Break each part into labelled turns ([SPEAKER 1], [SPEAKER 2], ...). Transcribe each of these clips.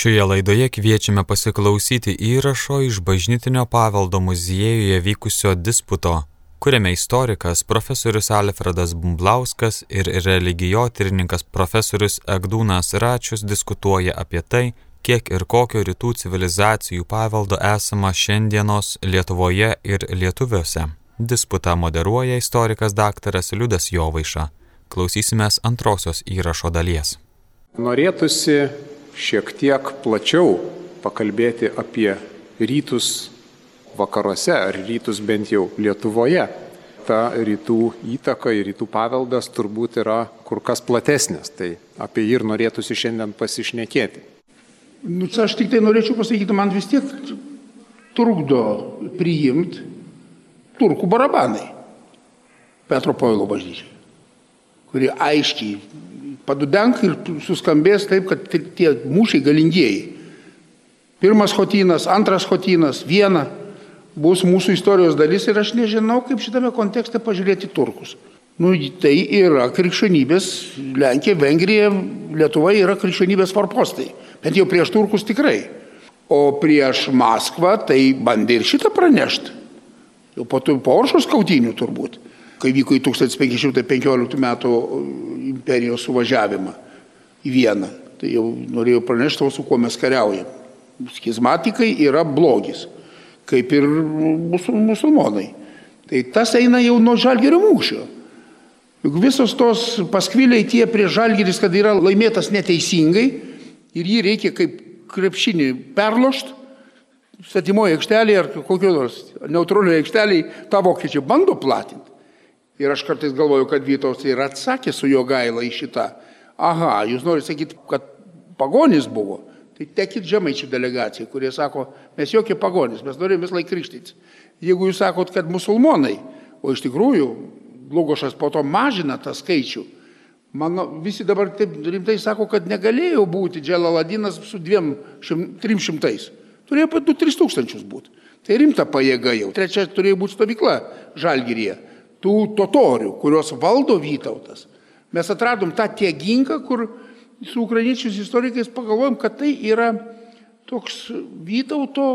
[SPEAKER 1] Šioje laidoje kviečiame pasiklausyti įrašo iš Bažnytinio paveldo muziejuje vykusio disputo, kuriame istorikas profesorius Alfredas Bumblauskas ir religijotyrininkas profesorius Egdūnas Račius diskutuoja apie tai, kiek ir kokio rytų civilizacijų paveldo esama šiandienos Lietuvoje ir lietuviuose. Disputą moderuoja istorikas daktaras Liudas Jovaiša. Klausysimės antrosios įrašo dalies.
[SPEAKER 2] Norėtųsi šiek tiek plačiau pakalbėti apie rytus vakaruose, ar rytus bent jau Lietuvoje. Ta rytų įtaka ir rytų paveldas turbūt yra kur kas platesnis, tai apie jį ir norėtųsi šiandien pasišnekėti.
[SPEAKER 3] Nu, aš tik tai norėčiau pasakyti, man vis tiek trukdo priimti turkų barabanai Petro Povilo bažnyčiai, kurie aiškiai padudenk ir suskambės taip, kad tie mūšiai galingieji. Pirmas hotynas, antras hotynas, viena bus mūsų istorijos dalis ir aš nežinau, kaip šitame kontekste pažiūrėti turkus. Nu, tai yra krikščionybės, Lenkija, Vengrija, Lietuva yra krikščionybės forpostai. Bet jau prieš turkus tikrai. O prieš Maskvą tai bandė ir šitą pranešti. Jau po, po oršos kautinių turbūt kai vyko į 1515 metų uh, imperijos suvažiavimą į Vieną. Tai jau norėjau pranešti, su kuo mes kariaujam. Schizmatikai yra blogis, kaip ir musulmonai. Tai tas eina jau nuo žalgerio mūšio. Juk visos tos paskviliai tie prie žalgeris, kad yra laimėtas neteisingai ir jį reikia kaip krepšinį perlošti, svetimoje aikštelėje ar kokio nors neutralioje aikštelėje tą vokiečiai bando platinti. Ir aš kartais galvoju, kad Vytautas ir atsakė su jo gaila į šitą. Aha, jūs norite sakyti, kad pagonis buvo. Tai tekit žemaičių delegacijai, kurie sako, mes jokie pagonis, mes norime vis laik krikštytis. Jeigu jūs sakot, kad musulmonai, o iš tikrųjų Lugošas po to mažina tą skaičių, mano, visi dabar taip rimtai sako, kad negalėjo būti Dželaladinas su dviem, šim, trim šimtais. Turėjo apie 2-3 tūkstančius būti. Tai rimta pajėga jau. Trečia turėjo būti stovykla Žalgiryje tų totorių, kurios valdo Vytautas. Mes atradom tą tieginką, kur su ukrainiečiais istorikais pagalvojom, kad tai yra toks Vytauto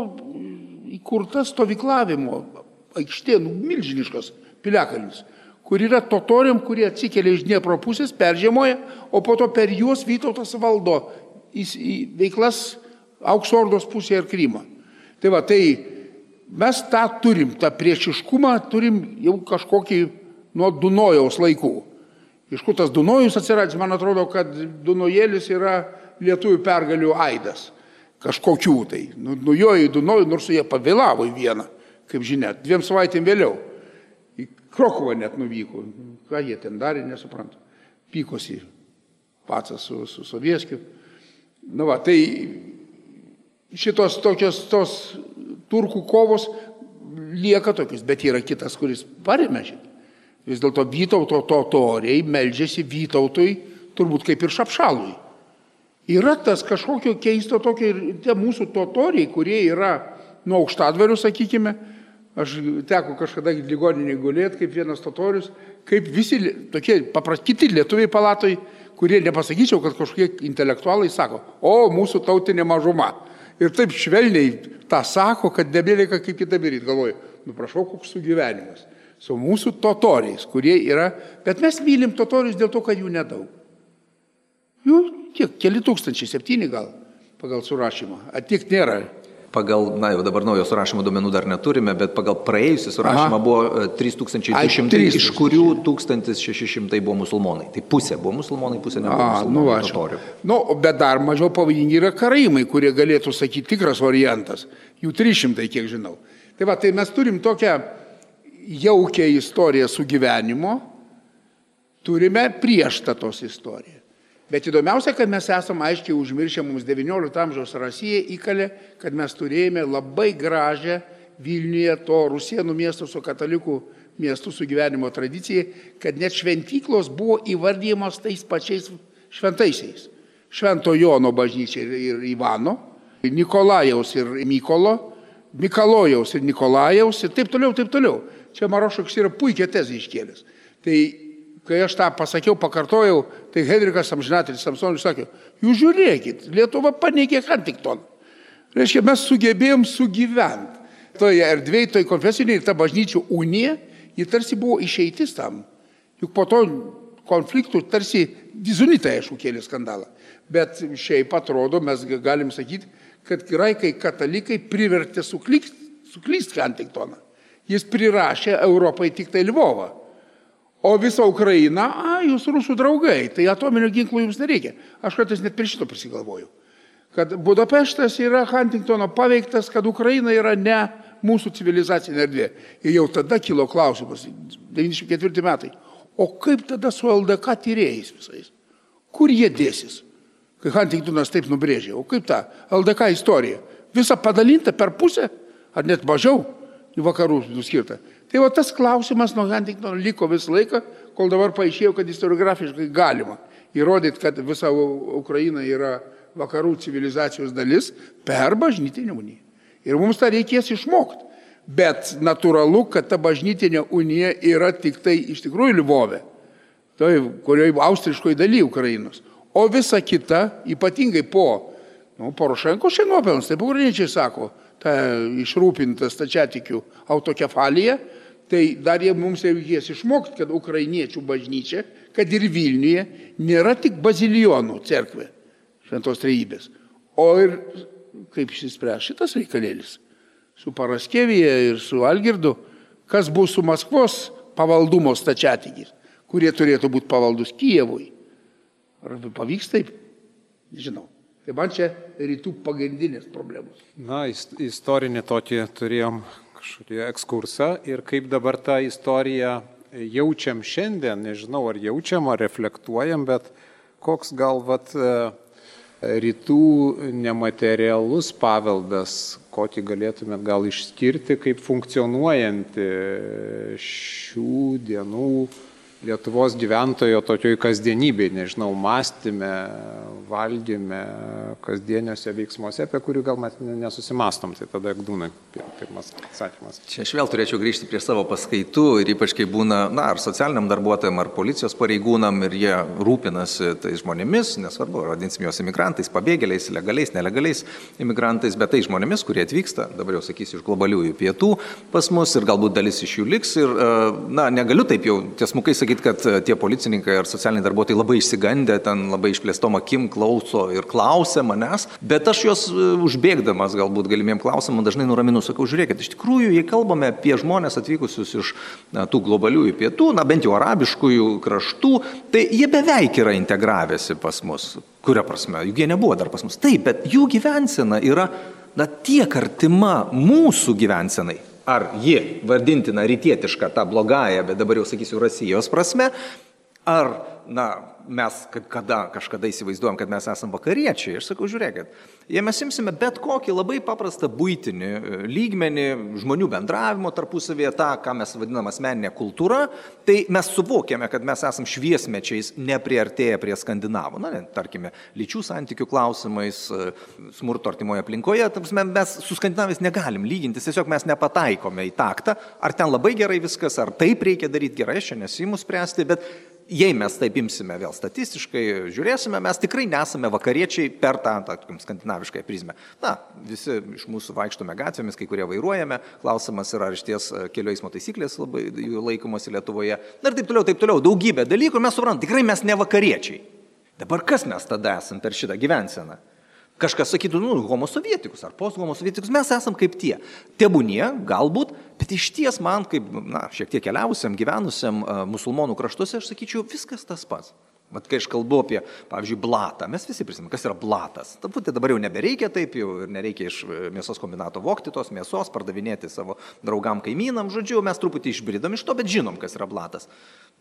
[SPEAKER 3] įkurta stovyklavimo aikštė, nu, milžiniškas piliakalnis, kur yra totoriam, kurie atsikelia iš Dniepro pusės, peržiemoja, o po to per juos Vytautas valdo į, veiklas Auksordos pusėje ir Krymą. Tai va, tai mes tą turim, tą priešiškumą turim jau kažkokį nuo Dunojaus laikų. Iš kur tas Dunojus atsiradęs, man atrodo, kad Dunojėlis yra lietuvių pergalių aidas. Kažkokių tai. Nu, nujojo į Dunojų, nors jie pavėlavo į vieną, kaip žinia, dviem savaitėm vėliau. Į Krokovą net nuvyko. Ką jie ten darė, nesuprantu. Pykosi pats su, su Sovieskiu. Na va, tai šitos tokios tos turkų kovos lieka tokius, bet yra kitas, kuris paremė šitą. Vis dėlto Vytauto totoriai meldžiasi Vytautui, turbūt kaip ir Šapšalui. Yra tas kažkokio keisto tokio ir tie mūsų totoriai, kurie yra nuo aukštadvarių, sakykime, aš teko kažkada ligoninėje gulėti kaip vienas totorius, kaip visi tokie paprasti lietuviai palatoj, kurie nepasakyčiau, kad kažkokie intelektualai sako, o mūsų tautinė mažuma. Ir taip švelniai tą sako, kad nebelieka kaip kitą daryti. Galvoju, nu prašau, koks sugyvenimas. Su mūsų totoriais, kurie yra, bet mes mylim totorius dėl to, kad jų nedaug. Jų kiek, keli tūkstančiai, septyni gal pagal surašymą. Atik nėra
[SPEAKER 4] pagal, na jau dabar naujo surašymo duomenų dar neturime, bet pagal praėjusią surašymą Aha. buvo 3200, e, iš kurių 1600 buvo musulmonai. Tai pusė buvo musulmonai, pusė nebuvo. A,
[SPEAKER 3] nu, aš. Nu, bet dar mažiau pavojingi yra karaimai, kurie galėtų sakyti tikras variantas. Jų 300, kiek žinau. Tai va, tai mes turim tokią jaukę istoriją su gyvenimo, turime prieštatos istoriją. Bet įdomiausia, kad mes esame aiškiai užmiršę mums XIX amžiaus Rasija įkalė, kad mes turėjome labai gražią Vilniuje to Rusienų miesto su katalikų miestų su gyvenimo tradicija, kad net šventyklos buvo įvardyjamos tais pačiais šventaisiais. Švento Jono bažnyčia ir Ivano, Nikolajaus ir Mykolo, Mikalojaus ir Nikolajaus ir taip toliau, taip toliau. Čia Marošoks yra puikia tezė iškėlęs. Tai kai aš tą pasakiau, pakartojau, tai Henrikas Amžinatelis Samsonis sakė, jūs žiūrėkit, Lietuva paneigė Huntingtoną. Reiškia, mes sugebėjom sugyventi. Toje erdvėje, toje konfesinėje, ta bažnyčių unija, ji tarsi buvo išeitis tam. Juk po to konfliktų tarsi dizunitai, aišku, kėlė skandalą. Bet šiaip atrodo, mes galim sakyti, kad graikai katalikai privertė suklysti suklyst Huntingtoną. Jis prirašė Europai tik tai Lvovą. O visą Ukrainą, a, jūs rusų draugai, tai atominio ginklo jums nereikia. Aš kartais net prie šito prisigalvoju. Kad Budapeštas yra Huntingtono paveiktas, kad Ukraina yra ne mūsų civilizacinė erdvė. Ir jau tada kilo klausimas, 94 metai. O kaip tada su LDK tyrėjais visais? Kur jie dėsis? Kai Huntingtonas taip nubrėžė. O kaip ta LDK istorija? Visa padalinta per pusę, ar net mažiau į vakarų skirta. Tai va tas klausimas nuo Huntingtono liko visą laiką, kol dabar paaiškėjo, kad istoriografiškai galima įrodyti, kad visa Ukraina yra vakarų civilizacijos dalis per bažnytinę uniją. Ir mums tą reikės išmokti. Bet natūralu, kad ta bažnytinė unija yra tik tai iš tikrųjų Livove, tai, kurioje austriškoji daly Ukrainos. O visa kita, ypatingai po nu, Porošenko šiandien nuopelnas, taip ukrainiečiai sako, ta išrūpinta stačiatikių autokefalija, tai dar jie mums reikės išmokti, kad ukrainiečių bažnyčia, kad ir Vilniuje, nėra tik bazilijonų cerkvė šventos trejybės, o ir kaip išsispręs šitas reikalėlis su Paraskevija ir su Algirdu, kas bus su Maskvos pavaldumo stačiatikis, kurie turėtų būti pavaldus Kijevui. Ar pavyks taip? Nežinau. Tai man čia rytų pagrindinės problemos.
[SPEAKER 5] Na, istorinį tokį turėjom kažkokį ekskursą ir kaip dabar tą istoriją jaučiam šiandien, nežinau ar jaučiam, ar reflektuojam, bet koks gal vat rytų nematerialus paveldas, kokį galėtumėt gal išskirti kaip funkcionuojantį šių dienų Lietuvos gyventojo tokioj kasdienybėje, nežinau, mąstymė, valdyme, kasdieniuose veiksmuose, apie kurių gal mes nesusimastom. Tai tada Gdūnai, pirmas atsakymas.
[SPEAKER 4] Čia aš vėl turėčiau grįžti prie savo paskaitų ir ypač kai būna, na, ar socialiniam darbuotojam, ar policijos pareigūnam ir jie rūpinasi tais žmonėmis, nesvarbu, vadinsim juos imigrantais, pabėgėliais, legaliais, nelegaliais imigrantais, bet tai žmonėmis, kurie atvyksta, dabar jau sakysiu, iš globaliųjų pietų pas mus ir galbūt dalis iš jų liks. Ir, na, negaliu taip jau tiesmukai sakyti, kad tie policininkai ar socialiniai darbuotojai labai išsigandę, ten labai išplėstom akim klauso ir klausia manęs, bet aš juos e, užbėgdamas galbūt galimiem klausimam dažnai nuraminu, sakau, žiūrėkit, iš tikrųjų, jei kalbame apie žmonės atvykusius iš na, tų globaliųjų pietų, na bent jau arabiškųjų kraštų, tai jie beveik yra integravęsi pas mus. Kuria prasme, juk jie nebuvo dar pas mus. Taip, bet jų gyvensena yra na, tiek artima mūsų gyvensenai, ar ji vardintina rytietiška, ta blogąją, bet dabar jau sakysiu Rusijos prasme, ar, na, mes kada kažkada įsivaizduojam, kad mes esame vakariečiai. Aš sakau, žiūrėkit, jei mes imsime bet kokį labai paprastą būtinį e, lygmenį žmonių bendravimo tarpusavėje, tą, ką mes vadinam asmeninė kultūra, tai mes suvokiame, kad mes esame šviesmečiais nepriartėję prie skandinavų. Na, tarkime, lyčių santykių klausimais, e, smurto artimoje aplinkoje, mes su skandinavais negalim lygintis, tiesiog mes nepataikome į taktą, ar ten labai gerai viskas, ar taip reikia daryti gerai, aš čia nesimu spręsti, bet jei mes taip imsime vėl statistiškai, žiūrėsime, mes tikrai nesame vakariečiai per tą, tarkim, skandinavišką prizmę. Na, visi iš mūsų vaikštome gatvėmis, kai kurie vairuojame, klausimas yra, ar iš ties e, kelių eismo taisyklės labai laikomasi Lietuvoje. Na ir taip toliau, taip toliau, daugybė dalykų mes suprantam, tikrai mes ne vakariečiai. Dabar kas mes tada esame per šitą gyvenseną? Kažkas sakytų, nu, homosovietikus ar posthomosovietikus, mes esam kaip tie. Tebūnie, galbūt, bet iš ties man, kaip, na, šiek tiek keliausiam, gyvenusiam musulmonų kraštuose, aš sakyčiau, viskas tas pats. Mat, kai aš kalbu apie, pavyzdžiui, blatą, mes visi prisimėm, kas yra blatas. Turbūt dabar jau nebereikia taip, jau ir nereikia iš e, mėsos kombinato vokti tos mėsos, pardavinėti savo draugam kaimynam, žodžiu, mes truputį išbridom iš to, bet žinom, kas yra blatas.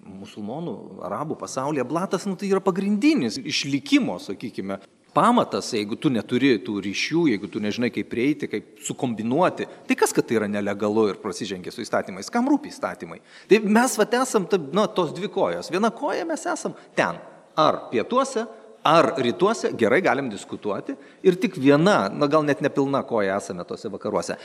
[SPEAKER 4] Musulmonų, arabų pasaulyje blatas, nu, tai yra pagrindinis išlikimo, sakykime, pamatas, jeigu tu neturi tų ryšių, jeigu tu nežinai, kaip prieiti, kaip sukombinuoti, tai kas, kad tai yra nelegalu ir prasižengia su įstatymais, kam rūpi įstatymai. Tai mes vat esam, na, tos dvi kojos. Viena koja mes esam ten, ar pietuose, Ar rytuose gerai galim diskutuoti ir tik viena, na gal net nepilna koja esame tose vakaruose.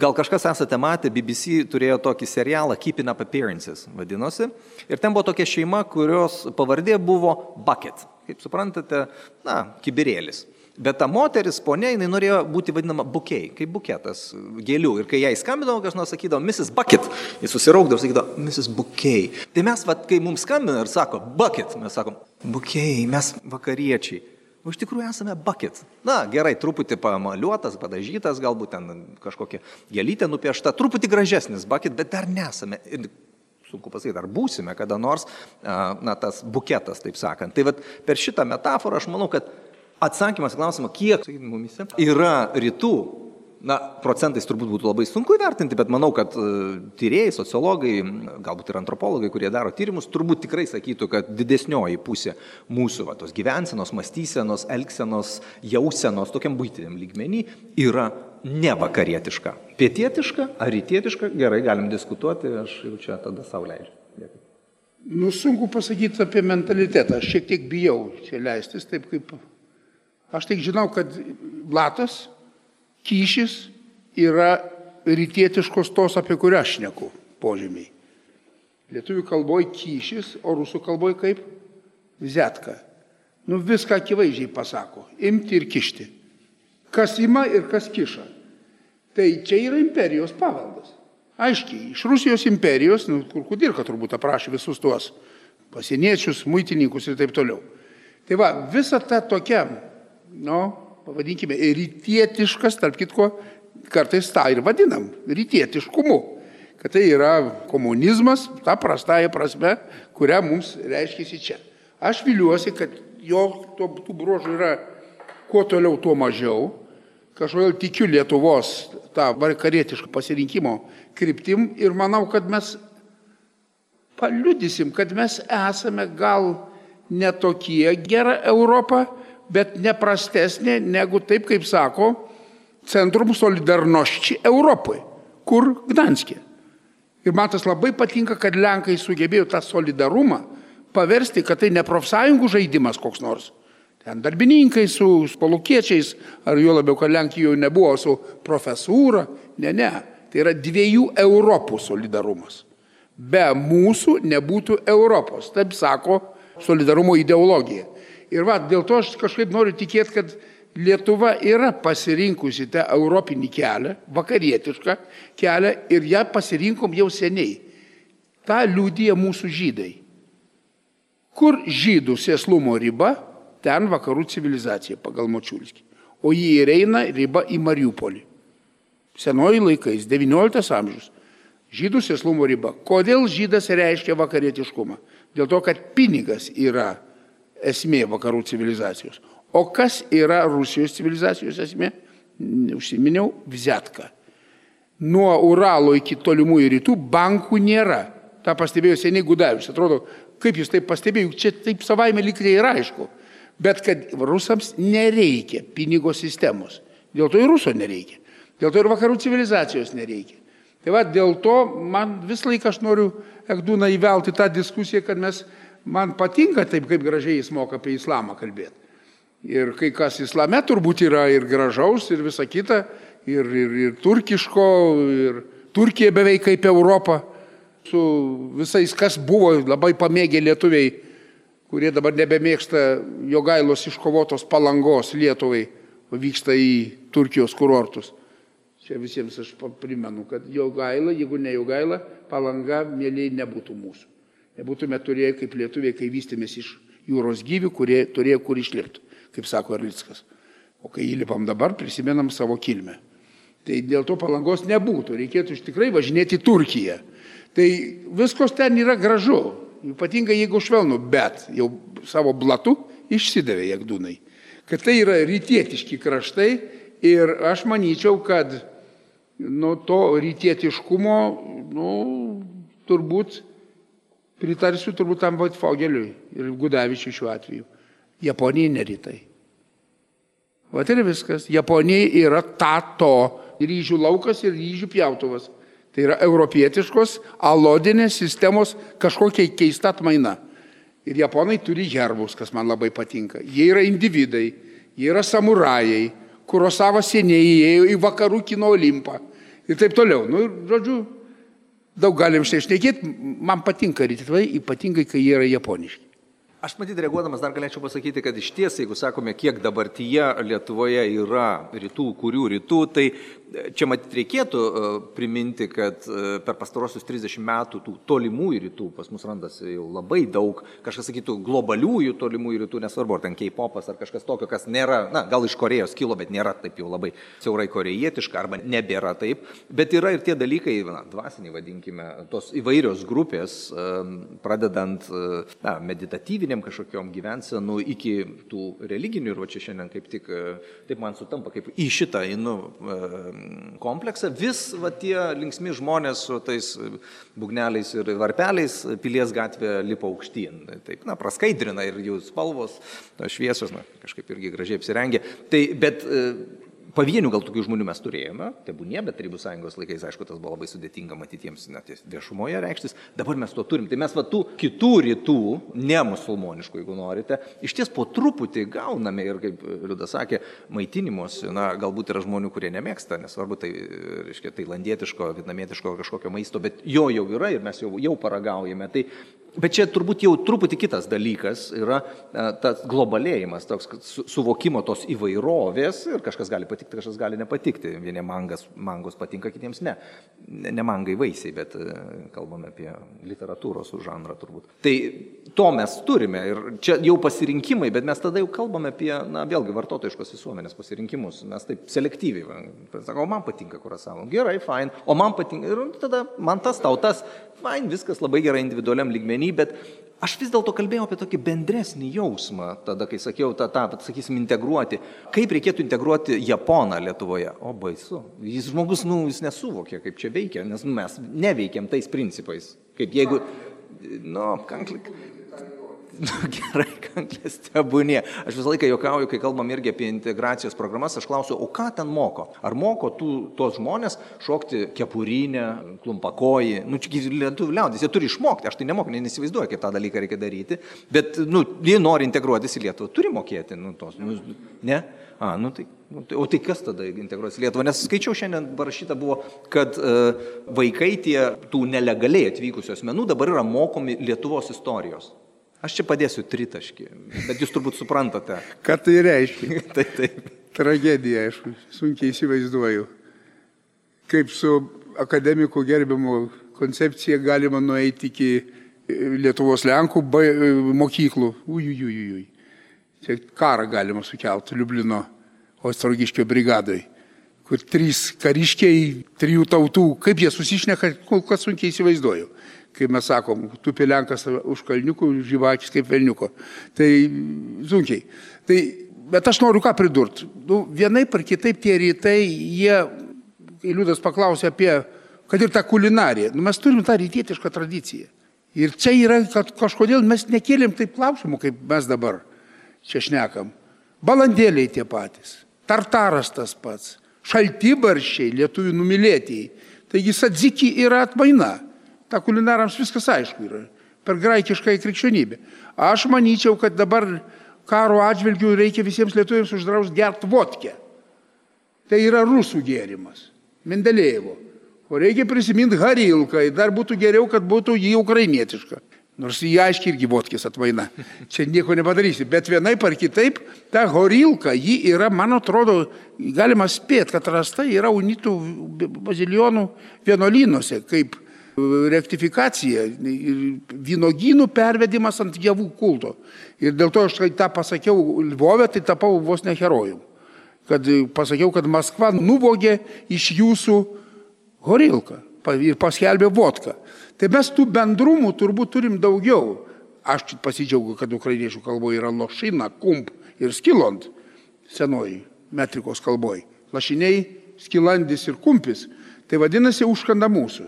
[SPEAKER 4] Gal kažkas esate matę, BBC turėjo tokį serialą Keeping Up Appearances, vadinosi. Ir ten buvo tokia šeima, kurios pavardė buvo Bucket. Kaip suprantate, na, kibirėlis. Bet ta moteris, ponia, jinai norėjo būti vadinama bukiai, kaip buketas gėlių. Ir kai jai skambindavo, kas nors sakydavo, Mrs. Bucket, jis susiraukdavo ir sakydavo, Mrs. Bukiai. Tai mes, vat, kai mums skambina ir sako, Bucket, mes sakom, Bukiai, mes vakariečiai. O iš tikrųjų esame bucket. Na, gerai, truputį pamaliuotas, padažytas, galbūt ten kažkokia gėlytė nupiešta, truputį gražesnis bucket, bet dar nesame. Ir sunku pasakyti, ar būsime kada nors, na, tas buketas, taip sakant. Tai vat, per šitą metaforą aš manau, kad Atsakymas į klausimą, kiek mumise yra rytų, na, procentais turbūt būtų labai sunku įvertinti, bet manau, kad uh, tyrėjai, sociologai, galbūt ir antropologai, kurie daro tyrimus, turbūt tikrai sakytų, kad didesnioji pusė mūsų, va, tos gyvensenos, mąstysenos, elgsenos, jausenos, tokiam būtiniam lygmenį yra nevakarietiška. Pietietiška ar rytietiška, gerai, galim diskutuoti, aš jau čia tada. Dėkui.
[SPEAKER 3] Nu, sunku pasakyti apie mentalitetą, aš šiek tiek bijau čia leistis, taip kaip Aš tik žinau, kad blatas, kyšis yra rytietiškos tos, apie kurią aš neku požymiai. Lietuvių kalboje kyšis, o rusų kalboje kaip vzetka. Nu viską akivaizdžiai pasako. Imti ir kišti. Kas ima ir kas kiša. Tai čia yra imperijos paveldas. Aiškiai, iš Rusijos imperijos, nu, kur Kudirka turbūt aprašė visus tuos pasieniečius, muitininkus ir taip toliau. Tai va, visa ta tokia nu, pavadinkime, rytietiškas, tarp kitko, kartais tą ir vadinam, rytietiškumu. Kad tai yra komunizmas, ta prastąją prasme, kurią mums reiškia čia. Aš viliuosi, kad jo tų bruožų yra kuo toliau, tuo mažiau. Kažkodėl tikiu Lietuvos tą vakarietišką pasirinkimo kryptim ir manau, kad mes paliudysim, kad mes esame gal netokie gera Europa, bet neprastesnė negu taip, kaip sako, Centrum Solidarnošči Europoje, kur Gdanskė. Ir man tas labai patinka, kad Lenkai sugebėjo tą solidarumą paversti, kad tai ne profsąjungų žaidimas koks nors. Ten darbininkai su palukiečiais, ar jo labiau, kad Lenkijoje nebuvo su profesūra. Ne, ne. Tai yra dviejų Europų solidarumas. Be mūsų nebūtų Europos. Taip sako solidarumo ideologija. Ir va, dėl to aš kažkaip noriu tikėti, kad Lietuva yra pasirinkusi tą europinį kelią, vakarietišką kelią ir ją pasirinkom jau seniai. Ta liūdija mūsų žydai. Kur žydų sėslumo riba, ten vakarų civilizacija pagal Močiulskį. O jį ir eina riba į Mariupolį. Senoji laikais, XIX amžius. Žydų sėslumo riba. Kodėl žydas reiškia vakarietiškumą? Dėl to, kad pinigas yra esmė vakarų civilizacijos. O kas yra Rusijos civilizacijos esmė? Užsiminiau, vzetka. Nuo Uralo iki tolimųjų rytų bankų nėra. Ta pastebėjo seniai Gudavičius. Atrodo, kaip jūs taip pastebėjo, čia taip savaime liktai yra aišku. Bet kad rusams nereikia pinigo sistemos. Dėl to ir ruso nereikia. Dėl to ir vakarų civilizacijos nereikia. Tai va, dėl to man visą laiką aš noriu Ekdūną įvelti tą diskusiją, kad mes man patinka taip, kaip gražiai jis moka apie islamą kalbėti. Ir kai kas islame turbūt yra ir gražaus, ir visa kita, ir, ir, ir turkiško, ir Turkija beveik kaip Europa, su visais, kas buvo labai pamėgę lietuviai, kurie dabar nebemėgsta jogailos iškovotos palangos Lietuvai, vyksta į Turkijos kurortus. Čia visiems aš primenu, kad jogaila, jeigu ne jogaila, palanga mėlyje nebūtų mūsų nebūtume turėję kaip lietuviai, kai vystėmės iš jūros gyvių, kurie turėjo kur išlipti, kaip sako Arlickas. O kai įlipam dabar, prisimenam savo kilmę. Tai dėl to palangos nebūtų, reikėtų iš tikrai važinėti į Turkiją. Tai viskas ten yra gražu, ypatingai jeigu švelnu, bet jau savo blatu išsidavė jėgdūnai. Kad tai yra rytietiški kraštai ir aš manyčiau, kad nuo to rytietiškumo, nu, turbūt Pritarsiu turbūt tam Vaitfogeliui ir Gudavičiui šiuo atveju. Japonija nerytai. Va ir viskas. Japonija yra tato ryžių laukas ir ryžių pjautuvas. Tai yra europietiškos alodinės sistemos kažkokia keista atmaina. Ir japonai turi herbus, kas man labai patinka. Jie yra individai, jie yra samurajai, Kurosava seniai įėjo į vakarų kino olimpą ir taip toliau. Nu, žodžiu, daug galim štai šnekėti, man patinka rytai, ypatingai, kai jie yra japoniški.
[SPEAKER 4] Aš matyt, reaguodamas dar galėčiau pasakyti, kad iš ties, jeigu sakome, kiek dabartyje Lietuvoje yra rytų, kurių rytų, tai Čia matyt reikėtų e, priminti, kad e, per pastarosius 30 metų tų tolimųjų rytų pas mus randasi jau labai daug, kažkas sakytų globaliųjų tolimųjų rytų, nesvarbu, ar ten K-popas ar kažkas tokio, kas nėra, na, gal iš Korejos kilo, bet nėra taip jau labai siaurai korejietiška arba nebėra taip, bet yra ir tie dalykai, na, dvasiniai vadinkime, tos įvairios grupės, e, pradedant na, meditatyviniam kažkokiam gyvensenų iki tų religinių ir va čia šiandien kaip tik taip man sutampa, kaip į šitą einu kompleksą, vis va, tie linksmi žmonės su tais bugneliais ir varpeliais pilies gatvė lipa aukštyn. Taip, na, praskaidrina ir jų spalvos, šviesos, na, kažkaip irgi gražiai apsirengė. Tai, bet Pavienių gal tokių žmonių mes turėjome, tebūnie, bet Tarybų sąjungos laikais, aišku, tas buvo labai sudėtinga matyti jiems net viešumoje reikštis, dabar mes to turim. Tai mes va tų kitų rytų, ne musulmoniškų, jeigu norite, iš ties po truputį gauname ir, kaip Liudas sakė, maitinimus, na, galbūt yra žmonių, kurie nemėgsta, nesvarbu, tai, reiškia, tailandietiško, vietnamietiško kažkokio maisto, bet jo jau yra ir mes jau, jau paragaujame. Tai Bet čia turbūt jau truputį kitas dalykas yra e, tas globalėjimas, toks su, suvokimo tos įvairovės ir kažkas gali patikti, kažkas gali nepatikti. Vieniems mangas, mangos patinka, kitiems ne. Ne mangai vaisiai, bet e, kalbame apie literatūros žanrą turbūt. Tai to mes turime ir čia jau pasirinkimai, bet mes tada jau kalbame apie, na vėlgi, vartotojiškos visuomenės pasirinkimus. Mes taip selektyviai, sakau, man patinka kurasavo, gerai, fine, o man patinka ir tada man tas tautas, fine, viskas labai gerai individualiam lygmenį, bet aš vis dėlto kalbėjau apie tokį bendresnį jausmą, tada, kai sakiau, tą, tą, sakysim, integruoti. Kaip reikėtų integruoti Japoną Lietuvoje? O baisu. Jis žmogus, nu, jis nesuvokė, kaip čia veikia, nes nu, mes neveikiam tais principais. Kaip jeigu, nu, kanklik nu, gerai, kanklės tebūnie. Aš visą laiką juokauju, kai kalbam irgi apie integracijos programas, aš klausiu, o ką ten moko? Ar moko tų, tos žmonės šokti kepurinę, klumpakojį? Nu, čia lietuvių liaudis, jie turi išmokti, aš tai nemoku, neįsivaizduoju, kaip tą dalyką reikia daryti, bet, nu, jie nori integruotis į Lietuvą, turi mokėti, nu, tos, nu, ne? A, nu tai, nu, tai, o tai kas tada integruos Lietuvą? Nes skaičiau šiandien parašyta buvo, kad e, vaikai tie tų nelegaliai atvykusių asmenų dabar yra mokomi Lietuvos istorijos. Aš čia padėsiu tritaškį, bet jūs turbūt suprantate.
[SPEAKER 3] Ką tai reiškia?
[SPEAKER 4] taip, taip.
[SPEAKER 3] Tragedija, aišku, sunkiai įsivaizduoju. Kaip su akademikų gerbimu koncepcija galima nueiti iki Lietuvos Lenkų mokyklų. Ujujujujui. Čia karą galima sukelti Liublino Ostrogiškio brigadai, kur trys kariškiai, trijų tautų, kaip jie susišneka, kol kas sunkiai įsivaizduoju kaip mes sakom, tupi Lenkas už kalniukų, žyvakis kaip velniuko. Tai sunkiai. Tai, bet aš noriu ką pridurti. Nu, vienai par kitaip tie rytai, jie, kai Liudas paklausė apie, kad ir tą kulinariją, nu, mes turim tą rytietišką tradiciją. Ir čia yra, kad kažkodėl mes nekėlėm taip klausimų, kaip mes dabar čia šnekam. Balandėliai tie patys, tartaras tas pats, šaltibaršiai, lietuvių numylėtieji. Taigi sadziki yra atmaina. Ta kulinarams viskas aišku yra. Per graikišką krikščionybę. Aš manyčiau, kad dabar karo atžvilgių reikia visiems lietuviams uždrausti gert vodkę. Tai yra rusų gėrimas. Mendelėjevo. O reikia prisiminti Harilką. Dar būtų geriau, kad būtų jį ukrainietiška. Nors jį aiškiai irgi vodkės atvaina. Čia nieko nepadarysi. Bet vienai par kitaip, ta horilka, ji yra, man atrodo, galima spėti, kad rasta yra unitų bazilionų vienolynuose, kaip rektifikacija ir vynogynų pervedimas ant javų kulto. Ir dėl to aš tą pasakiau Lvovė, tai tapau vos ne herojum. Kad pasakiau, kad Maskva nuvogė iš jūsų horilką ir paskelbė vodką. Tai mes tų bendrumų turbūt turim daugiau. Aš pasidžiaugiu, kad ukrainiečių kalboje yra lošina, kump ir skilont senoji metrikos kalboje. Lašiniai, skilandis ir kumpis. Tai vadinasi užkanda mūsų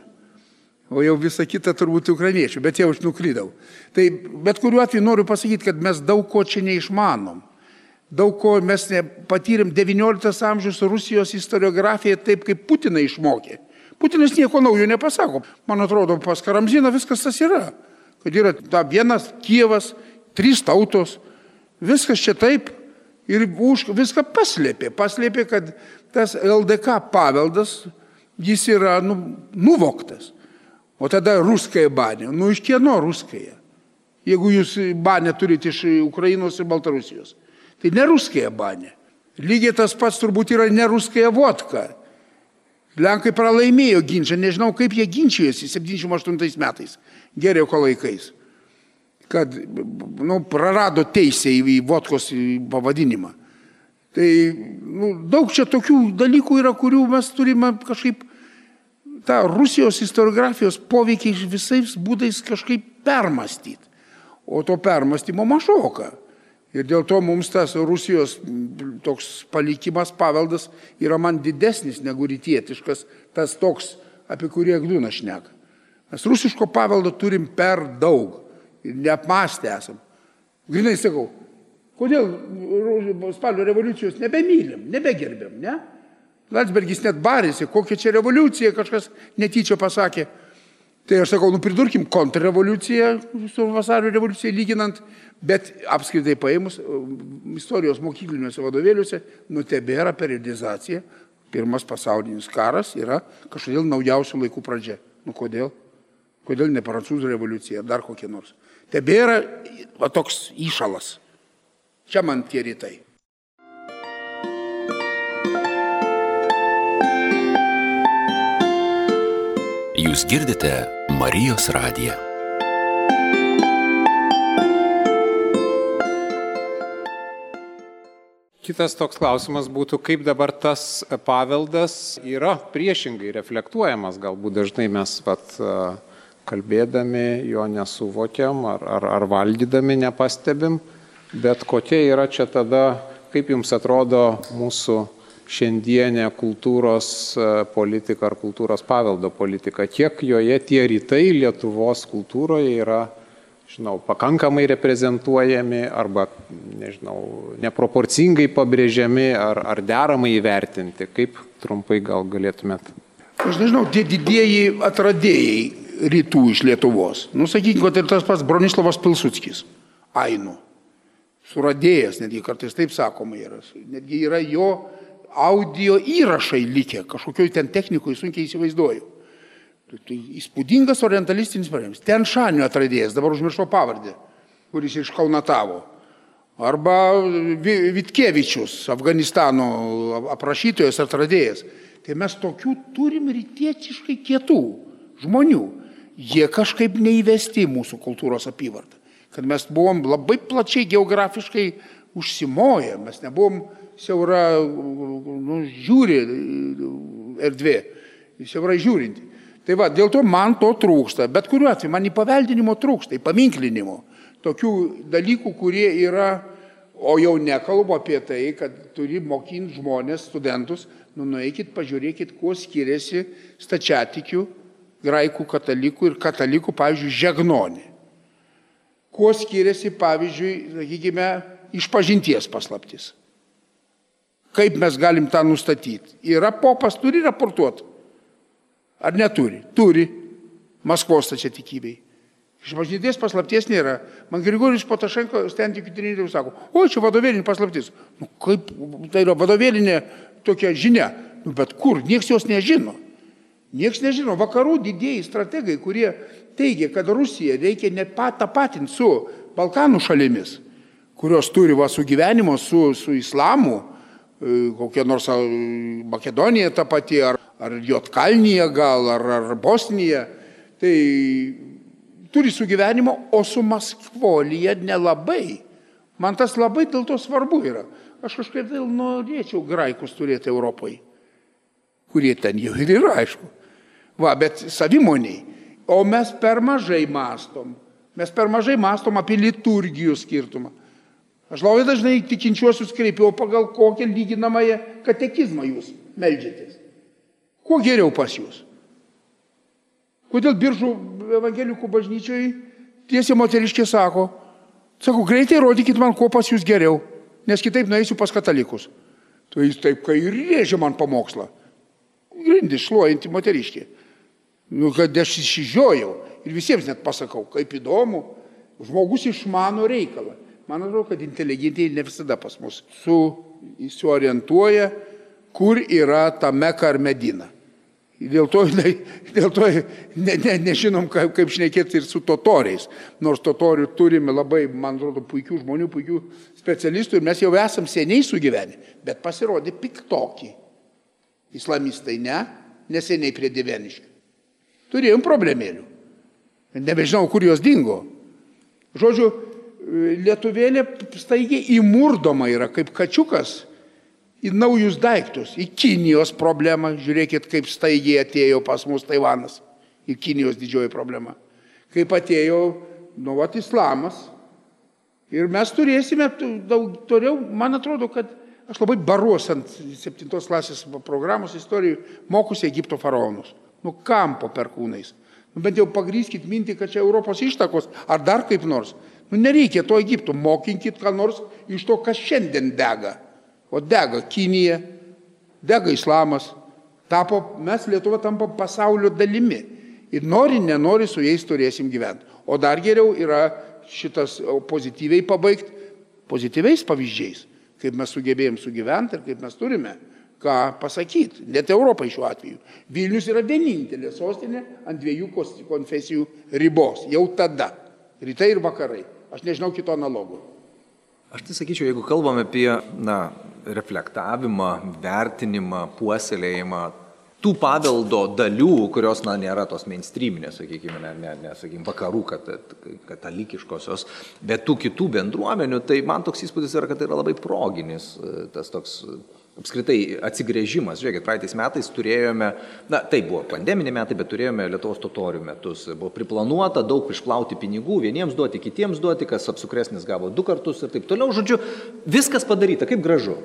[SPEAKER 3] o jau visa kita turbūt ukrainiečių, bet jau aš nuklydau. Tai bet kuriuo atveju noriu pasakyti, kad mes daug ko čia neišmanom. Daug ko mes patyrėm 19 amžiaus Rusijos istoriografiją taip, kaip Putinai išmokė. Putinas nieko naujo nepasako. Man atrodo, pas Karamziną viskas tas yra. kad yra ta vienas Kievas, trys tautos, viskas čia taip ir už viską paslėpė. Paslėpė, kad tas LDK paveldas, jis yra nu, nuvoktas. O tada ruskąją banę. Nu iš kieno ruskąją? Jeigu jūs banę turite iš Ukrainos ir Baltarusijos. Tai ne ruskąją banę. Lygiai tas pats turbūt yra ne ruskąją vodką. Lenkai pralaimėjo ginčą, nežinau kaip jie ginčijosi 78 metais, Geriauko laikais, kad nu, prarado teisę į vodkos pavadinimą. Tai nu, daug čia tokių dalykų yra, kurių mes turime kažkaip tą Rusijos historiografijos poveikį visais būdais kažkaip permastyti. O to permastymo mažoka. Ir dėl to mums tas Rusijos toks palikimas, paveldas yra man didesnis negu rytietiškas, tas toks, apie kurį Agdūna šneka. Mes rusiško paveldo turim per daug ir neapmastę esam. Grinai sakau, kodėl spalio revoliucijos nebemylim, nebegerbėm, ne? Landsbergis net barėsi, kokia čia revoliucija, kažkas netyčia pasakė. Tai aš sakau, nu pridurkim kontrrevoliuciją su vasario revoliucija lyginant, bet apskritai paėmus istorijos mokykliniuose vadovėliuose, nu tebėra periodizacija, pirmas pasaulinis karas yra kažkodėl naujausių laikų pradžia. Nu kodėl? Kodėl ne prancūzų revoliucija, dar kokie nors. Tebėra va, toks įšalas. Čia man tie rytai.
[SPEAKER 6] Jūs girdite Marijos radiją.
[SPEAKER 5] Kitas toks klausimas būtų, kaip dabar tas paveldas yra priešingai reflektuojamas. Galbūt dažnai mes pat kalbėdami jo nesuvokiam ar, ar, ar valdydami nepastebim, bet kokia yra čia tada, kaip jums atrodo mūsų šiandienė kultūros e, politika ar kultūros paveldo politika, kiek joje tie rytai Lietuvos kultūroje yra, žinau, pakankamai reprezentuojami arba, nežinau, neproporcingai pabrėžiami ar, ar deramai įvertinti, kaip trumpai gal galėtumėt.
[SPEAKER 3] Aš nežinau, tie didieji atradėjai rytų iš Lietuvos. Nusakykime, kad ir tas pats Bronislavas Pilsudskis, Ainu, suradėjas, netgi kartais taip sakoma yra, netgi yra jo audio įrašai likę, kažkokioj ten technikoj sunkiai įsivaizduoju. Tai, tai įspūdingas orientalistinis variantas. Ten Šanio atradėjas, dabar užmiršau pavardę, kuris iš Kaunatavo. Arba Vitkevičius, Afganistano aprašytojas atradėjas. Tai mes tokių turim rytietiškai kietų žmonių. Jie kažkaip neįvesti į mūsų kultūros apyvartą. Kad mes buvom labai plačiai geografiškai užsimoję, mes nebuvom siaura, nu, žiūri erdvė, siaura žiūrinti. Tai va, dėl to man to trūksta, bet kuriuo atveju man į paveldinimo trūksta, į paminklinimo. Tokių dalykų, kurie yra, o jau nekalbu apie tai, kad turi mokinti žmonės, studentus, nu nueikit, pažiūrėkit, kuo skiriasi stačiatikių, graikų katalikų ir katalikų, pavyzdžiui, žegnonė. Kuo skiriasi, pavyzdžiui, sakykime, išpažinties paslaptis. Kaip mes galim tą nustatyti? Yra popas, turi raportuoti. Ar neturi? Turi. Maskvos stačiatikybei. Išpažinties paslapties nėra. Man Grigorijus Potašenko ten tik trenerių sako, o čia vadovėlinė paslaptis. Nu, kaip tai yra vadovėlinė tokia žinia. Nu, bet kur? Niekas jos nežino. Niekas nežino. Vakarų didėjai strategai, kurie teigia, kad Rusija reikia ne pat tapatinti su Balkanų šalimis, kurios turi va su gyvenimo, su, su islamu, kokia nors Makedonija ta pati, ar, ar Jotkalnyje gal, ar, ar Bosnija. Tai turi sugyvenimo, o su Maskvolyje nelabai. Man tas labai dėl to svarbu yra. Aš kažkaip vėl norėčiau graikus turėti Europoje, kurie ten jau ir yra, aišku. Va, bet savimoniai. O mes per mažai mastom. Mes per mažai mastom apie liturgijų skirtumą. Aš labai dažnai tikinčiuosius kreipiau pagal kokią lyginamąją katekizmą jūs melžiatės. Kuo geriau pas jūs? Kodėl biržų evangelikų bažnyčiai tiesiai moteriškė sako, sako, greitai rodykit man, kuo pas jūs geriau, nes kitaip nueisiu pas katalikus. Tai jis taip, kai ir rėžia man pamokslą. Grindis šluojanti moteriškė. Nu, kad aš išsižiojau ir visiems net pasakau, kaip įdomu, žmogus išmano reikalą. Man atrodo, kad inteligentijai ne visada pas mus su, suorientuoja, kur yra ta meka ar medina. Dėl to, dėl to ne, ne, nežinom, kaip, kaip šnekėti ir su totoriais. Nors totorių turime labai, man atrodo, puikių žmonių, puikių specialistų ir mes jau esam seniai sugyvenę, bet pasirodė piktoki. Islamistai ne, neseniai prie Diveniškių. Turėjom problemėlių. Nebežinau, kur jos dingo. Žodžiu, lietuvėlė staigiai įmurdoma yra kaip kačiukas į naujus daiktus, į Kinijos problemą. Žiūrėkit, kaip staigiai atėjo pas mus Taivanas. Į Kinijos didžioji problema. Kaip atėjo, nu, vat, islamas. Ir mes turėsime daug toliau, man atrodo, kad aš labai baruos ant septintos klasės programos istorijų mokusi Egipto faraonus. Nu, kam po perkūnais? Nu, bent jau pagryskit mintį, kad čia Europos ištakos, ar dar kaip nors. Nu, nereikia to Egipto, mokinkit ką nors iš to, kas šiandien dega. O dega Kinija, dega islamas. Tapo, mes Lietuva tampa pasaulio dalimi. Ir nori, nenori su jais turėsim gyventi. O dar geriau yra šitas pozityviai pabaigti pozityviais pavyzdžiais, kaip mes sugebėjom sugyventi ir kaip mes turime ką pasakyti. Net Europai šiuo atveju. Vilnius yra vienintelė sostinė ant dviejų konfesijų ribos. Jau tada. Rytai ir vakarai. Aš nežinau kito analogo.
[SPEAKER 4] Aš tai sakyčiau, jeigu kalbame apie na, reflektavimą, vertinimą, puoselėjimą tų paveldo dalių, kurios, na, nėra tos mainstreaminės, sakykime, ne, ne, ne sakykime, vakarų katalikiškosios, bet tų kitų bendruomenių, tai man toks įspūdis yra, kad tai yra labai proginis tas toks apskritai atsigrėžimas. Žiūrėkit, praeitais metais turėjome, na tai buvo pandeminiai metai, bet turėjome Lietuvos totorių metus. Buvo priplanuota daug išplauti pinigų, vieniems duoti, kitiems duoti, kas apsukresnis gavo du kartus ir taip toliau. Žodžiu, viskas padaryta, kaip gražu.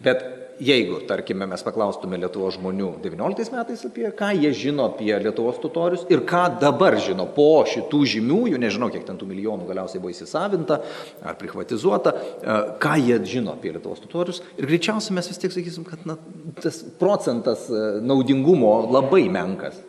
[SPEAKER 4] Bet jeigu, tarkime, mes paklaustume Lietuvos žmonių 19 metais apie ką jie žino apie Lietuvos totorius ir ką dabar žino po šitų žymiųjų, nežinau, kiek ten tų milijonų galiausiai buvo įsisavinta ar privatizuota, e, ką jie žino apie Lietuvos totorius. Ir greičiausiai mes vis tiek sakysim, kad na, tas procentas e, naudingumo labai menkas.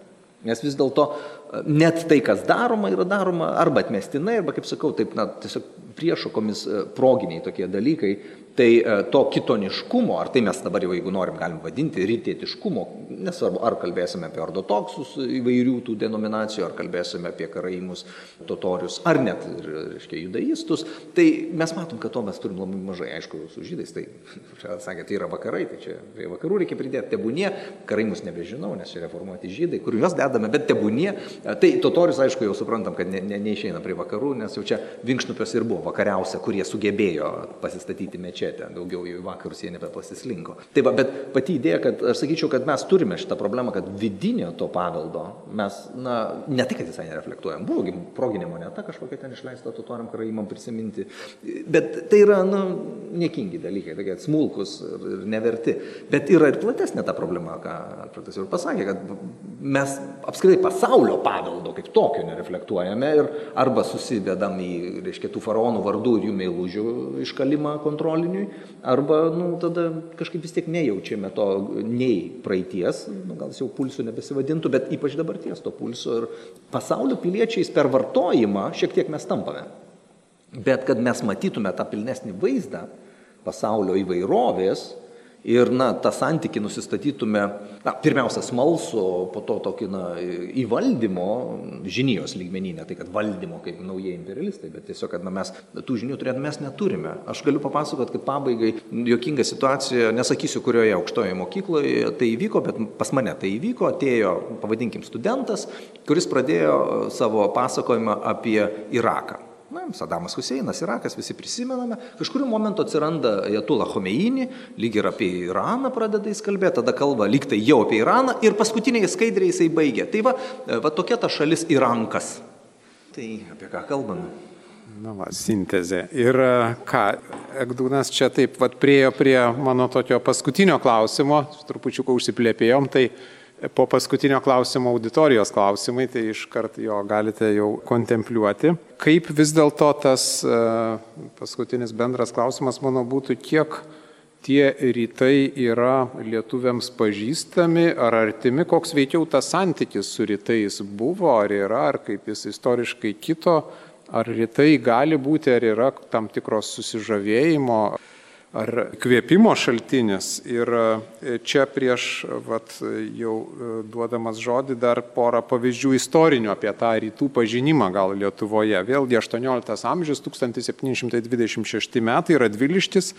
[SPEAKER 4] Nes vis dėlto e, net tai, kas daroma, yra daroma arba atmestinai, arba, kaip sakau, taip, na, tiesiog priešokomis proginiai tokie dalykai, Tai e, to kitoniškumo, ar tai mes dabar jau, jeigu norim, galim vadinti rytietiškumo, nesvarbu, ar kalbėsime apie ortodoksus įvairių tų denominacijų, ar kalbėsime apie karaimus, totorius, ar net, reiškia, judaistus, tai mes matom, kad to mes turim labai mažai. Aišku, su žydais, tai, sakė, tai yra vakarai, tai čia prie vakarų reikia pridėti tebūnie, karaimus nebežinau, nes čia reformuoti žydai, kur juos dedame, bet tebūnie. Tai totorius, aišku, jau suprantam, kad ne, ne, neišeina prie vakarų, nes jau čia vinkšnupios ir buvo vakariausia, kurie sugebėjo pasistatyti mečetę, daugiau į vakarus jie nebepasislinko. Tai va, bet pati idėja, kad aš sakyčiau, kad mes turime šitą problemą, kad vidinio to paveldo mes, na, ne tai, kad visai nereflektuojam, buvo proginė moneta kažkokia ten išleista totoriam karaimam prisiminti, bet tai yra, na, niekingi dalykai, tokie smulkus ir neverti. Bet yra ir platesnė ta problema, ką Alfredas jau pasakė, kad mes apskritai pasaulio paveldo kaip tokio nereflektuojame ir arba susidedam į, reiškia, tų faraonų vardų ir jų meilužių iškalimą kontrolinį ilgainiui, arba nu, tada kažkaip vis tiek nejaučiame to nei praeities, nu, gal jis jau pulsų nebesivadintų, bet ypač dabarties to pulso ir pasaulio piliečiais per vartojimą šiek tiek mes tampame. Bet kad mes matytume tą pilnesnį vaizdą pasaulio įvairovės, ir na, tą santykį nusistatytume, na, pirmiausia, smalsu, po to tokį na, įvaldymo žinijos lygmenį, ne tai, kad valdymo kaip naujieji imperialistai, bet tiesiog, kad na, mes tų žinių turėtume, mes neturime. Aš galiu papasakoti, kad pabaigai jokinga situacija, nesakysiu, kurioje aukštoje mokykloje tai įvyko, bet pas mane tai įvyko, atėjo, pavadinkim, studentas, kuris pradėjo savo pasakojimą apie Iraką. Na, Sadamas Huseinas, Irakas, visi prisimename. Kažkuriu momentu atsiranda Jatula Homeini, lyg ir apie Iraną pradeda jis kalbėti, tada kalba lyg tai jau apie Iraną ir paskutiniai skaidriai jisai baigia. Tai va, va tokia ta šalis Irankas. Tai apie ką kalbame?
[SPEAKER 5] Na, va, sintezė. Ir ką, Egdūnas čia taip pat priejo prie mano tokio paskutinio klausimo, trupučiuką užsiplėpėjom, tai po paskutinio klausimo auditorijos klausimai, tai iškart jo galite jau kontempliuoti. Kaip vis dėlto tas e, paskutinis bendras klausimas mano būtų, kiek tie rytai yra lietuviams pažįstami ar artimi, koks veikiau tas santykis su rytais buvo, ar yra, ar kaip jis istoriškai kito, ar rytai gali būti, ar yra tam tikros susižavėjimo ar kvėpimo šaltinis. Ir e, čia prieš, vat, jau e, duodamas žodį, dar porą pavyzdžių istorinių apie tą rytų pažinimą gal Lietuvoje. Vėlgi 18 amžius, 1726 metai, Radvilištis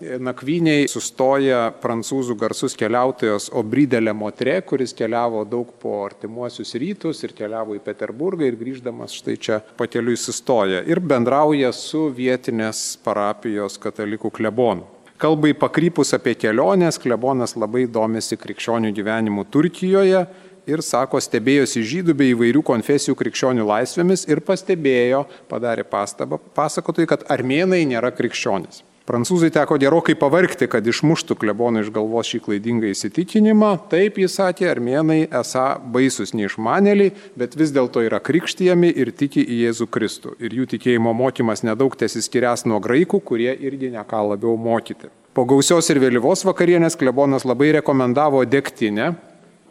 [SPEAKER 5] nakvyniai sustoja prancūzų garsus keliautojas Obridelė Motre, kuris keliavo daug po artimuosius rytus ir keliavo į Peterburgą ir grįždamas štai čia pateliui sustoja ir bendrauja su vietinės parapijos katalikų klebonu. Kalbai pakrypus apie keliones, klebonas labai domisi krikščionių gyvenimu Turkijoje ir sako, stebėjosi žydų bei įvairių konfesijų krikščionių laisvėmis ir pastebėjo, padarė pastabą pasakotojai, kad armėnai nėra krikščionis. Prancūzai teko gerokai pavarkti, kad išmuštų kleboną iš galvos šį klaidingą įsitikinimą. Taip jis sakė, armėnai esą baisus neišmanėliai, bet vis dėlto yra krikštijami ir tiki į Jėzų Kristų. Ir jų tikėjimo mokymas nedaug tesiskirias nuo graikų, kurie irgi neką labiau mokyti. Po gausios ir vėlyvos vakarienės klebonas labai rekomendavo degtinę,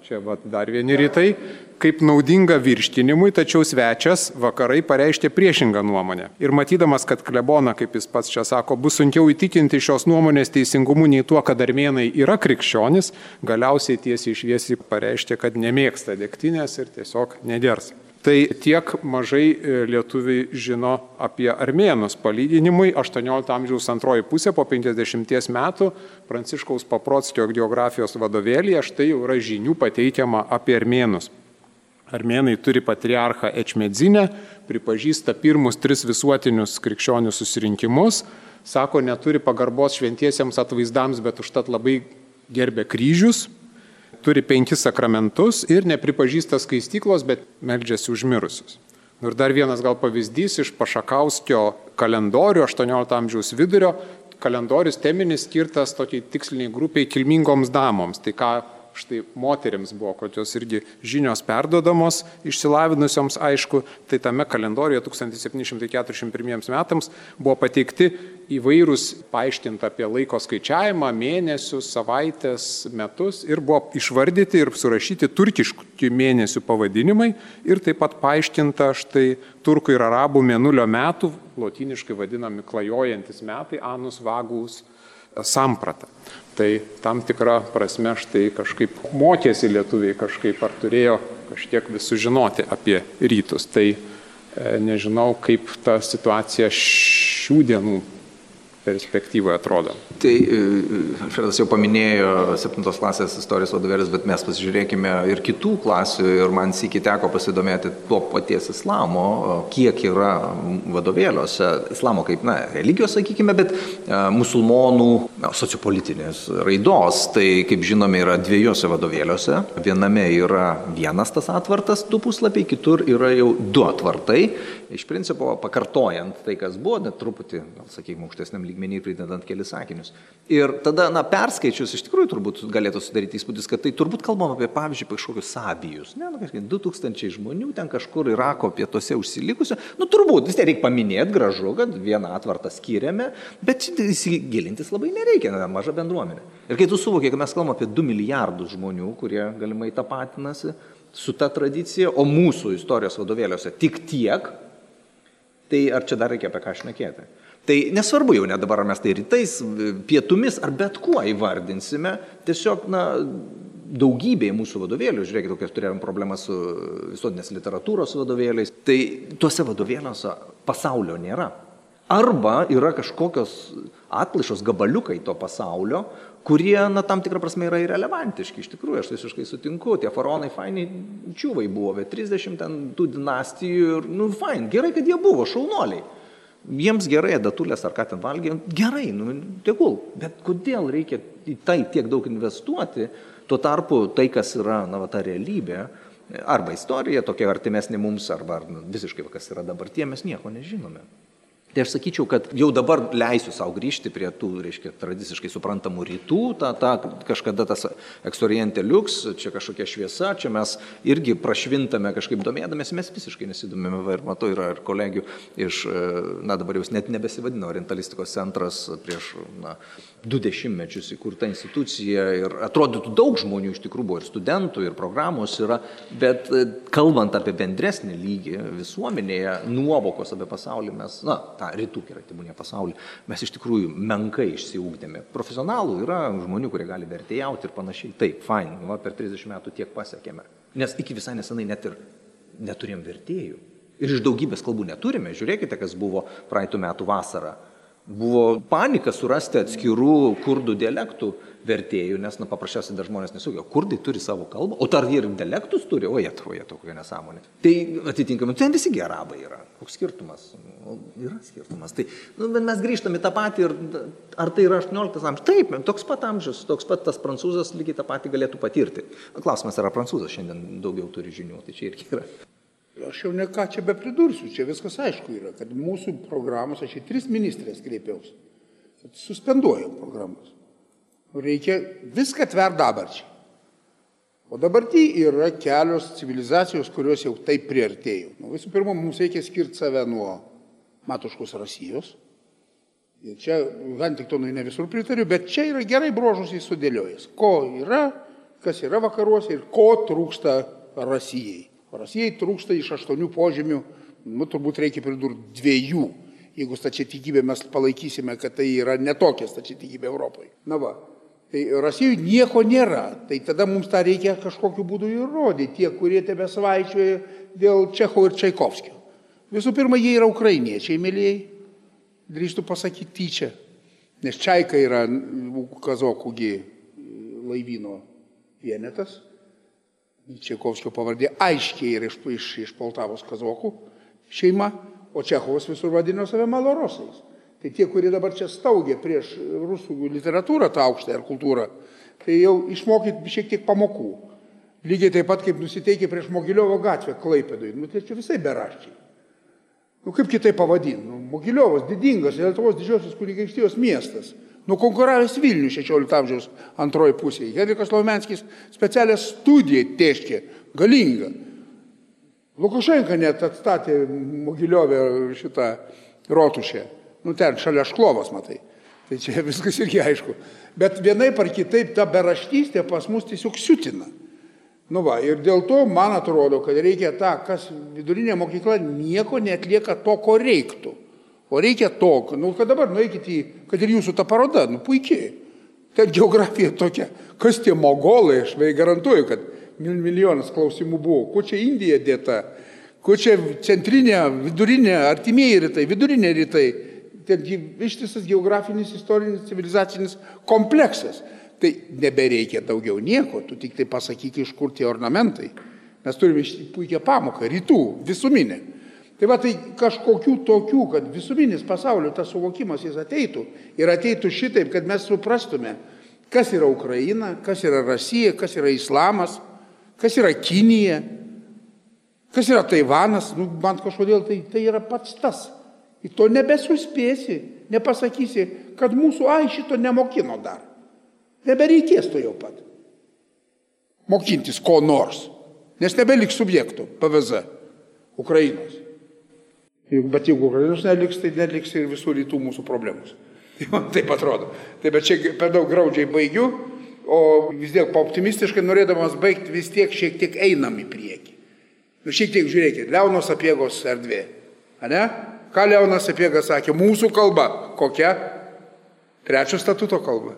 [SPEAKER 5] Čia va, dar vieni rytai, kaip naudinga virškinimui, tačiau svečias vakarai pareiškė priešingą nuomonę. Ir matydamas, kad klebona, kaip jis pats čia sako, bus sunkiau įtikinti šios nuomonės teisingumu nei tuo, kad armėnai yra krikščionis, galiausiai tiesiai išviesiai pareiškė, kad nemėgsta degtinės ir tiesiog neders. Tai tiek mažai e, lietuviai žino apie armėnus. Palyginimui 18 amžiaus antroji pusė po 50 metų Pranciškaus Paprotskio geografijos vadovėlėje štai jau yra žinių pateikiama apie armėnus. Armėnai turi patriarchą Ečmedzinę, pripažįsta pirmus tris visuotinius krikščionių susirinkimus, sako, neturi pagarbos šventiesiems atvaizdams, bet užtat labai gerbė kryžius, turi penkis sakramentus ir nepripažįsta skaistyklos, bet meldžiasi užmirusius. Nu ir dar vienas gal pavyzdys iš Pašakauskio kalendorių 18 amžiaus vidurio. Kalendorius teminis skirtas tokiai tiksliniai grupiai kilmingoms damoms. Tai ką štai moteriams buvo, kad jos irgi žinios perdodamos, išsilavinusioms, aišku, tai tame kalendorijoje 1741 metams buvo pateikti įvairūs paaiškinti apie laiko skaičiavimą, mėnesius, savaitės, metus ir buvo išvardyti ir surašyti turkiškų mėnesių pavadinimai ir taip pat paaiškinta štai turkų ir arabų mėnulio metų, lotiniškai vadinami klajojantis metai, anus vagus samprata. Tai tam tikra prasme štai kažkaip mokėsi lietuviai kažkaip ar turėjo kažkiek vis sužinoti apie rytus. Tai e, nežinau, kaip ta situacija šių dienų perspektyvoje atrodo.
[SPEAKER 4] Tai e, Alfredas jau paminėjo 7 klasės istorijos vadovėlis, bet mes pasižiūrėkime ir kitų klasių ir man sėki teko pasidomėti tuo paties islamo, kiek yra vadovėliuose, islamo kaip, na, religijos, sakykime, bet uh, musulmonų na, sociopolitinės raidos. Tai, kaip žinome, yra dviejose vadovėliuose. Viename yra vienas tas atvartas, du puslapiai, kitur yra jau du atvartai. Iš principo, pakartojant tai, kas buvo, net truputį, gal sakykime, aukštesniam lygmenį pridedant kelis sakinius. Ir tada, na, perskaičius, iš tikrųjų turbūt galėtų sudaryti įspūdis, kad tai turbūt kalbam apie, pavyzdžiui, kažkokius sabijus. Ne, nu, kažkaip 2000 žmonių ten kažkur Irako pietuose užsilikusių. Nu, turbūt vis tiek reikia paminėti gražu, kad vieną atvartą skiriame, bet įsigilintis labai nereikia, na, maža bendruomenė. Ir kai tu suvokiai, kad mes kalbame apie 2 milijardus žmonių, kurie galimai tapatinasi su ta tradicija, o mūsų istorijos vadovėliuose tik tiek, tai ar čia dar reikia apie ką šnekėti? Tai nesvarbu jau net dabar, ar mes tai rytais, pietumis ar bet kuo įvardinsime, tiesiog, na, daugybėje mūsų vadovėlių, žiūrėkite, kokias turėjom problemą su visuotinės literatūros vadovėliais, tai tuose vadovėliuose pasaulio nėra. Arba yra kažkokios atplaišos gabaliukai to pasaulio, kurie, na, tam tikrą prasme yra irrelevantiški. Iš tikrųjų, aš visiškai sutinku, tie faraonai fainai čiūvai buvo, bet 30 ten tų dinastijų ir, nu, fain, gerai, kad jie buvo, šaunuoliai. Jiems gerai, datulės ar ką ten valgė, gerai, nu, tegul, bet kodėl reikia į tai tiek daug investuoti, tuo tarpu tai, kas yra, na, va, ta realybė, arba istorija tokia artimesnė mums, arba nu, visiškai, kas yra dabar tie, mes nieko nežinome. Tai aš sakyčiau, kad jau dabar leisiu savo grįžti prie tų, reiškia, tradiciškai suprantamų rytų, ta, ta, kažkada tas eksorientė liuks, čia kažkokia šviesa, čia mes irgi prašvintame kažkaip domėdamės, mes visiškai nesidomėme, ir matau, yra ir kolegių iš, na dabar jau net nebesivadino orientalistikos centras prieš, na, du dešimtmečius įkurta institucija ir atrodytų daug žmonių iš tikrųjų buvo ir studentų, ir programos yra, bet e, kalbant apie bendresnį lygį visuomenėje, nuovokos apie pasaulį mes, na, tą rytų yra tibūnė pasaulį, mes iš tikrųjų menkai išsiugdėme. Profesionalų yra žmonių, kurie gali vertėjauti ir panašiai. Taip, fine, va, per 30 metų tiek pasiekėme. Nes iki visai nesenai net ir neturėjom vertėjų. Ir iš daugybės kalbų neturime. Žiūrėkite, kas buvo praeitų metų vasarą Buvo panika surasti atskirų kurdų dialektų vertėjų, nes, na, paprasčiausiai dar žmonės nesugėjo. Kurdai turi savo kalbą, o ar jie ir dialektus turi, o jie to, jie to, kokia nesąmonė. Tai atitinkamai, ten visi gerabai yra. Koks skirtumas? O, yra skirtumas. Tai, nu, mes grįžtame tą patį ir ar tai yra 18 amžius? Taip, toks pat amžius, toks pat tas prancūzas lygiai tą patį galėtų patirti. Klausimas, ar prancūzas šiandien daugiau turi žinių, tai čia irgi yra.
[SPEAKER 3] Aš jau ne ką čia be pridursiu, čia viskas aišku yra, kad mūsų programos, aš į tris ministrės kreipiausi, kad suspenduojam programas. Reikia viską tvert dabarčiai. O dabartį yra kelios civilizacijos, kurios jau taip priartėjo. Nu, visų pirma, mums reikia skirti save nuo matuškos Rusijos. Ir čia, Hantiktonui ne visur pritariu, bet čia yra gerai brožus įsudėliojęs. Ko yra, kas yra vakaruose ir ko trūksta Rusijai. Rusijai trūksta iš aštuonių požymių, nu, turbūt reikia pridurti dviejų, jeigu stačiatikybė mes palaikysime, kad tai yra netokia stačiatikybė Europoje. Na va, tai Rusijoje nieko nėra, tai tada mums tą reikia kažkokiu būdu įrodyti, tie, kurie tebe svaičioja dėl Čecho ir Čaikovskio. Visų pirma, jie yra ukrainiečiai, mėlyjei, drįstu pasakyti tyčia, nes Čaika yra kazokųgi laivyno vienetas Čekovskio pavardė aiškiai yra iš, iš, iš Poltavos kazokų šeima, o Čechovas visur vadino save malorosais. Tai tie, kurie dabar čia staugė prieš rusų literatūrą, tą aukštą ir kultūrą, tai jau išmokyt šiek tiek pamokų. Lygiai taip pat kaip nusiteikė prieš Mogiliovo gatvę Klaipėdui. Nu, tai čia visai beraščiai. Nu, kaip kitaip pavadinti? Nu, Mogiliovas didingas Lietuvos didžiosios kunigaikštijos miestas nukonkuravęs Vilnių 16 amžiaus antroji pusėje. Henrikas Laumenskis specialią studiją tėškė, galingą. Lukašenka net atstatė Mogiliovę šitą rotušę. Nu ten šalia šklovas, matai. Tai čia viskas irgi aišku. Bet vienaip ar kitaip ta beraštystė pas mus tiesiog siutina. Nu va, ir dėl to man atrodo, kad reikia tą, kas vidurinė mokykla nieko netlieka to, ko reiktų. O reikia to, nu, kad dabar nueikite į, kad ir jūsų ta paroda, nu puikiai. Ten geografija tokia. Kas tie mogolai, aš vai garantuoju, kad milijonas klausimų buvo. Kuo čia Indija dėta? Kuo čia centrinė, vidurinė, artimieji rytai, vidurinė rytai? Ten ištisas geografinis, istorinis, civilizacinis kompleksas. Tai nebereikia daugiau nieko, tu tik tai pasakyk, iš kur tie ornamentai. Mes turime puikią pamoką, rytų, visuminę. Tai va tai kažkokių tokių, kad visuminis pasaulio tas suvokimas jis ateitų ir ateitų šitaip, kad mes suprastume, kas yra Ukraina, kas yra Rusija, kas yra Islamas, kas yra Kinija, kas yra Taivanas, nu, man kažkodėl tai, tai yra pats tas. Ir to nebesuspėsi, nepasakysi, kad mūsų ai šito nemokino dar. Nebereikės to jau pat. Mokintis ko nors, nes nebeliks subjektų PVZ Ukrainos. Bet jeigu Ukrainos neliks, tai neliks ir visų rytų mūsų problemos. Tai man taip atrodo. Tai bet čia per daug graudžiai baigiu, o vis tiek optimistiškai norėdamas baigti, vis tiek šiek tiek einam į priekį. Nu šiek tiek žiūrėkit, Leonos apiegos erdvė. Ane? Ką Leonas apiegas sakė? Mūsų kalba. Kokia? Trečio statuto kalba.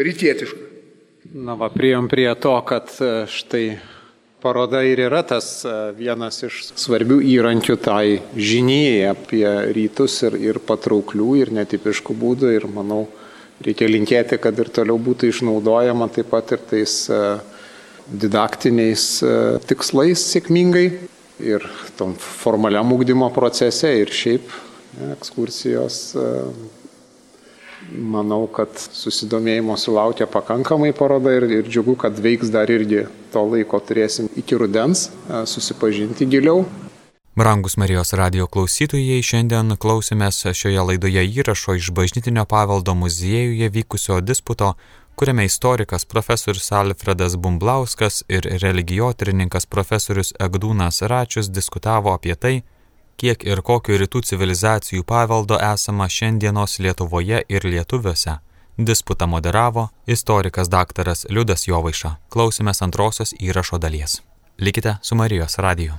[SPEAKER 3] Rytietiška.
[SPEAKER 5] Na va, priejom prie to, kad e, štai Paroda ir yra tas e, vienas iš svarbių įrankių tai žiniai apie rytus ir, ir patrauklių ir netipiškų būdų ir manau reikia linkėti, kad ir toliau būtų išnaudojama taip pat ir tais e, didaktiniais e, tikslais sėkmingai ir tom formaliam ūkdymo procese ir šiaip ekskursijos Manau, kad susidomėjimo sulaukia pakankamai paroda ir, ir džiugu, kad veiks dar irgi to laiko turėsim iki rudens susipažinti giliau.
[SPEAKER 1] Brangus Marijos radio klausytojai, šiandien klausėmės šioje laidoje įrašo iš bažnytinio paveldo muziejuje vykusio disputo, kuriame istorikas profesorius Alfredas Bumblauskas ir religijotrininkas profesorius Egdūnas Račius diskutavo apie tai, kiek ir kokio rytų civilizacijų paveldo esama šiandienos Lietuvoje ir lietuviuose. Disputą moderavo istorikas daktaras Liudas Jovaiša. Klausėmės antrosios įrašo dalies. Likite su Marijos radiju.